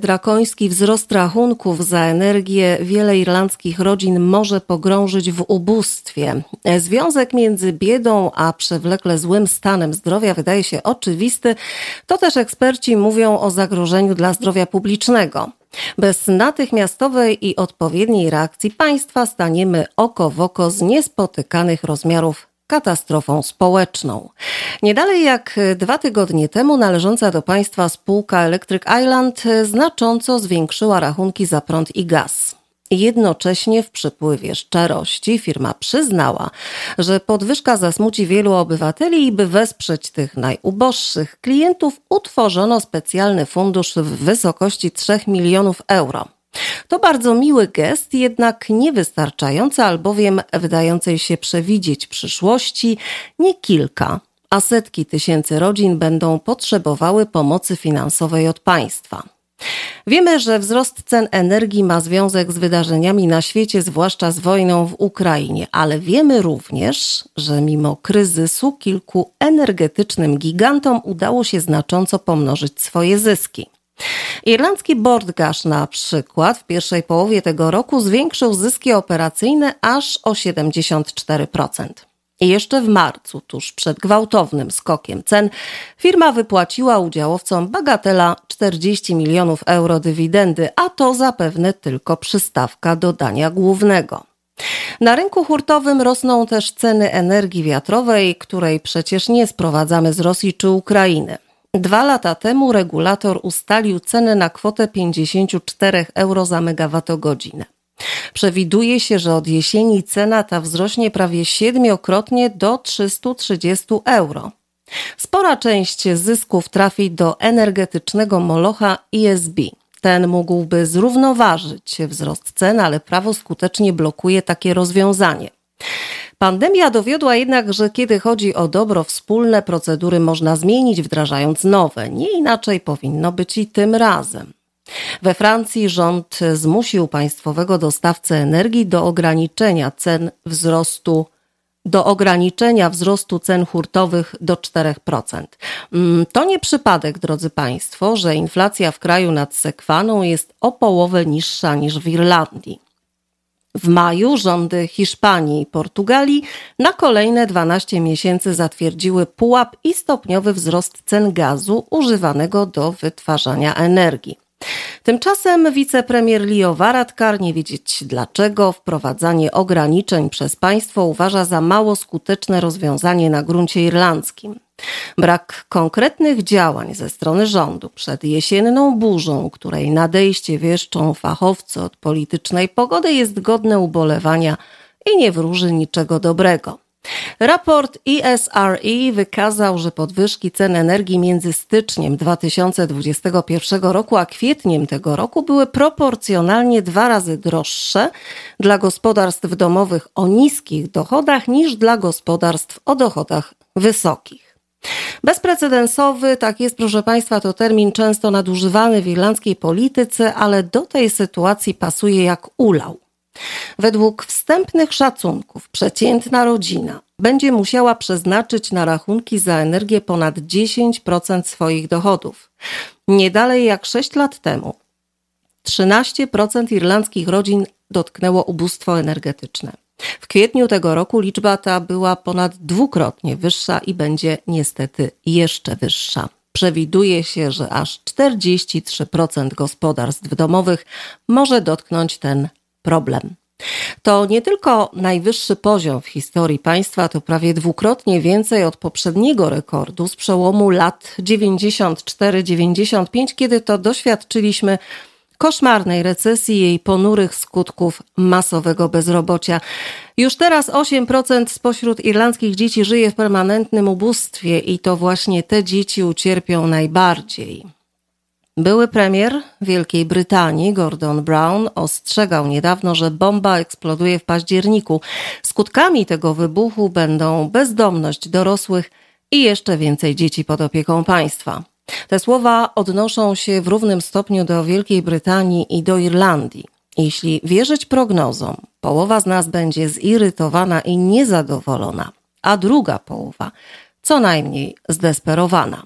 Drakoński wzrost rachunków za energię wiele irlandzkich rodzin może pogrążyć w ubóstwie. Związek między biedą a przewlekle złym stanem zdrowia wydaje się oczywisty. To też eksperci mówią o zagrożeniu dla zdrowia publicznego. Bez natychmiastowej i odpowiedniej reakcji państwa staniemy oko w oko z niespotykanych rozmiarów katastrofą społeczną. Nie dalej jak dwa tygodnie temu należąca do państwa spółka Electric Island znacząco zwiększyła rachunki za prąd i gaz. Jednocześnie w przypływie szczerości firma przyznała, że podwyżka zasmuci wielu obywateli i by wesprzeć tych najuboższych klientów utworzono specjalny fundusz w wysokości 3 milionów euro. To bardzo miły gest, jednak niewystarczający, albowiem wydającej się przewidzieć przyszłości nie kilka, a setki tysięcy rodzin będą potrzebowały pomocy finansowej od państwa. Wiemy, że wzrost cen energii ma związek z wydarzeniami na świecie, zwłaszcza z wojną w Ukrainie, ale wiemy również, że mimo kryzysu kilku energetycznym gigantom udało się znacząco pomnożyć swoje zyski. Irlandzki Bordgash na przykład w pierwszej połowie tego roku zwiększył zyski operacyjne aż o 74%. I jeszcze w marcu, tuż przed gwałtownym skokiem cen, firma wypłaciła udziałowcom bagatela 40 milionów euro dywidendy, a to zapewne tylko przystawka do dania głównego. Na rynku hurtowym rosną też ceny energii wiatrowej, której przecież nie sprowadzamy z Rosji czy Ukrainy. Dwa lata temu regulator ustalił cenę na kwotę 54 euro za megawattogodzinę. Przewiduje się, że od jesieni cena ta wzrośnie prawie siedmiokrotnie do 330 euro. Spora część zysków trafi do energetycznego molocha ISB. Ten mógłby zrównoważyć wzrost cen, ale prawo skutecznie blokuje takie rozwiązanie. Pandemia dowiodła jednak, że kiedy chodzi o dobro wspólne, procedury można zmienić, wdrażając nowe. Nie inaczej powinno być i tym razem. We Francji rząd zmusił państwowego dostawcę energii do ograniczenia cen wzrostu do ograniczenia wzrostu cen hurtowych do 4%. Mm, to nie przypadek, drodzy Państwo, że inflacja w kraju nad Sekwaną jest o połowę niższa niż w Irlandii. W maju rządy Hiszpanii i Portugalii na kolejne 12 miesięcy zatwierdziły pułap i stopniowy wzrost cen gazu używanego do wytwarzania energii. Tymczasem wicepremier Leo Varadkar, nie wiedzieć dlaczego, wprowadzanie ograniczeń przez państwo uważa za mało skuteczne rozwiązanie na gruncie irlandzkim. Brak konkretnych działań ze strony rządu przed jesienną burzą, której nadejście wieszczą fachowcy od politycznej pogody, jest godne ubolewania i nie wróży niczego dobrego. Raport ESRE wykazał, że podwyżki cen energii między styczniem 2021 roku a kwietniem tego roku były proporcjonalnie dwa razy droższe dla gospodarstw domowych o niskich dochodach niż dla gospodarstw o dochodach wysokich. Bezprecedensowy, tak jest, proszę Państwa, to termin często nadużywany w irlandzkiej polityce, ale do tej sytuacji pasuje jak ulał. Według wstępnych szacunków przeciętna rodzina będzie musiała przeznaczyć na rachunki za energię ponad 10% swoich dochodów. Nie dalej jak 6 lat temu 13% irlandzkich rodzin dotknęło ubóstwo energetyczne. W kwietniu tego roku liczba ta była ponad dwukrotnie wyższa i będzie niestety jeszcze wyższa. Przewiduje się, że aż 43% gospodarstw domowych może dotknąć ten problem. To nie tylko najwyższy poziom w historii państwa, to prawie dwukrotnie więcej od poprzedniego rekordu z przełomu lat 94-95, kiedy to doświadczyliśmy koszmarnej recesji i jej ponurych skutków masowego bezrobocia. Już teraz 8% spośród irlandzkich dzieci żyje w permanentnym ubóstwie i to właśnie te dzieci ucierpią najbardziej. Były premier Wielkiej Brytanii, Gordon Brown, ostrzegał niedawno, że bomba eksploduje w październiku. Skutkami tego wybuchu będą bezdomność dorosłych i jeszcze więcej dzieci pod opieką państwa. Te słowa odnoszą się w równym stopniu do Wielkiej Brytanii i do Irlandii. Jeśli wierzyć prognozom, połowa z nas będzie zirytowana i niezadowolona, a druga połowa co najmniej zdesperowana.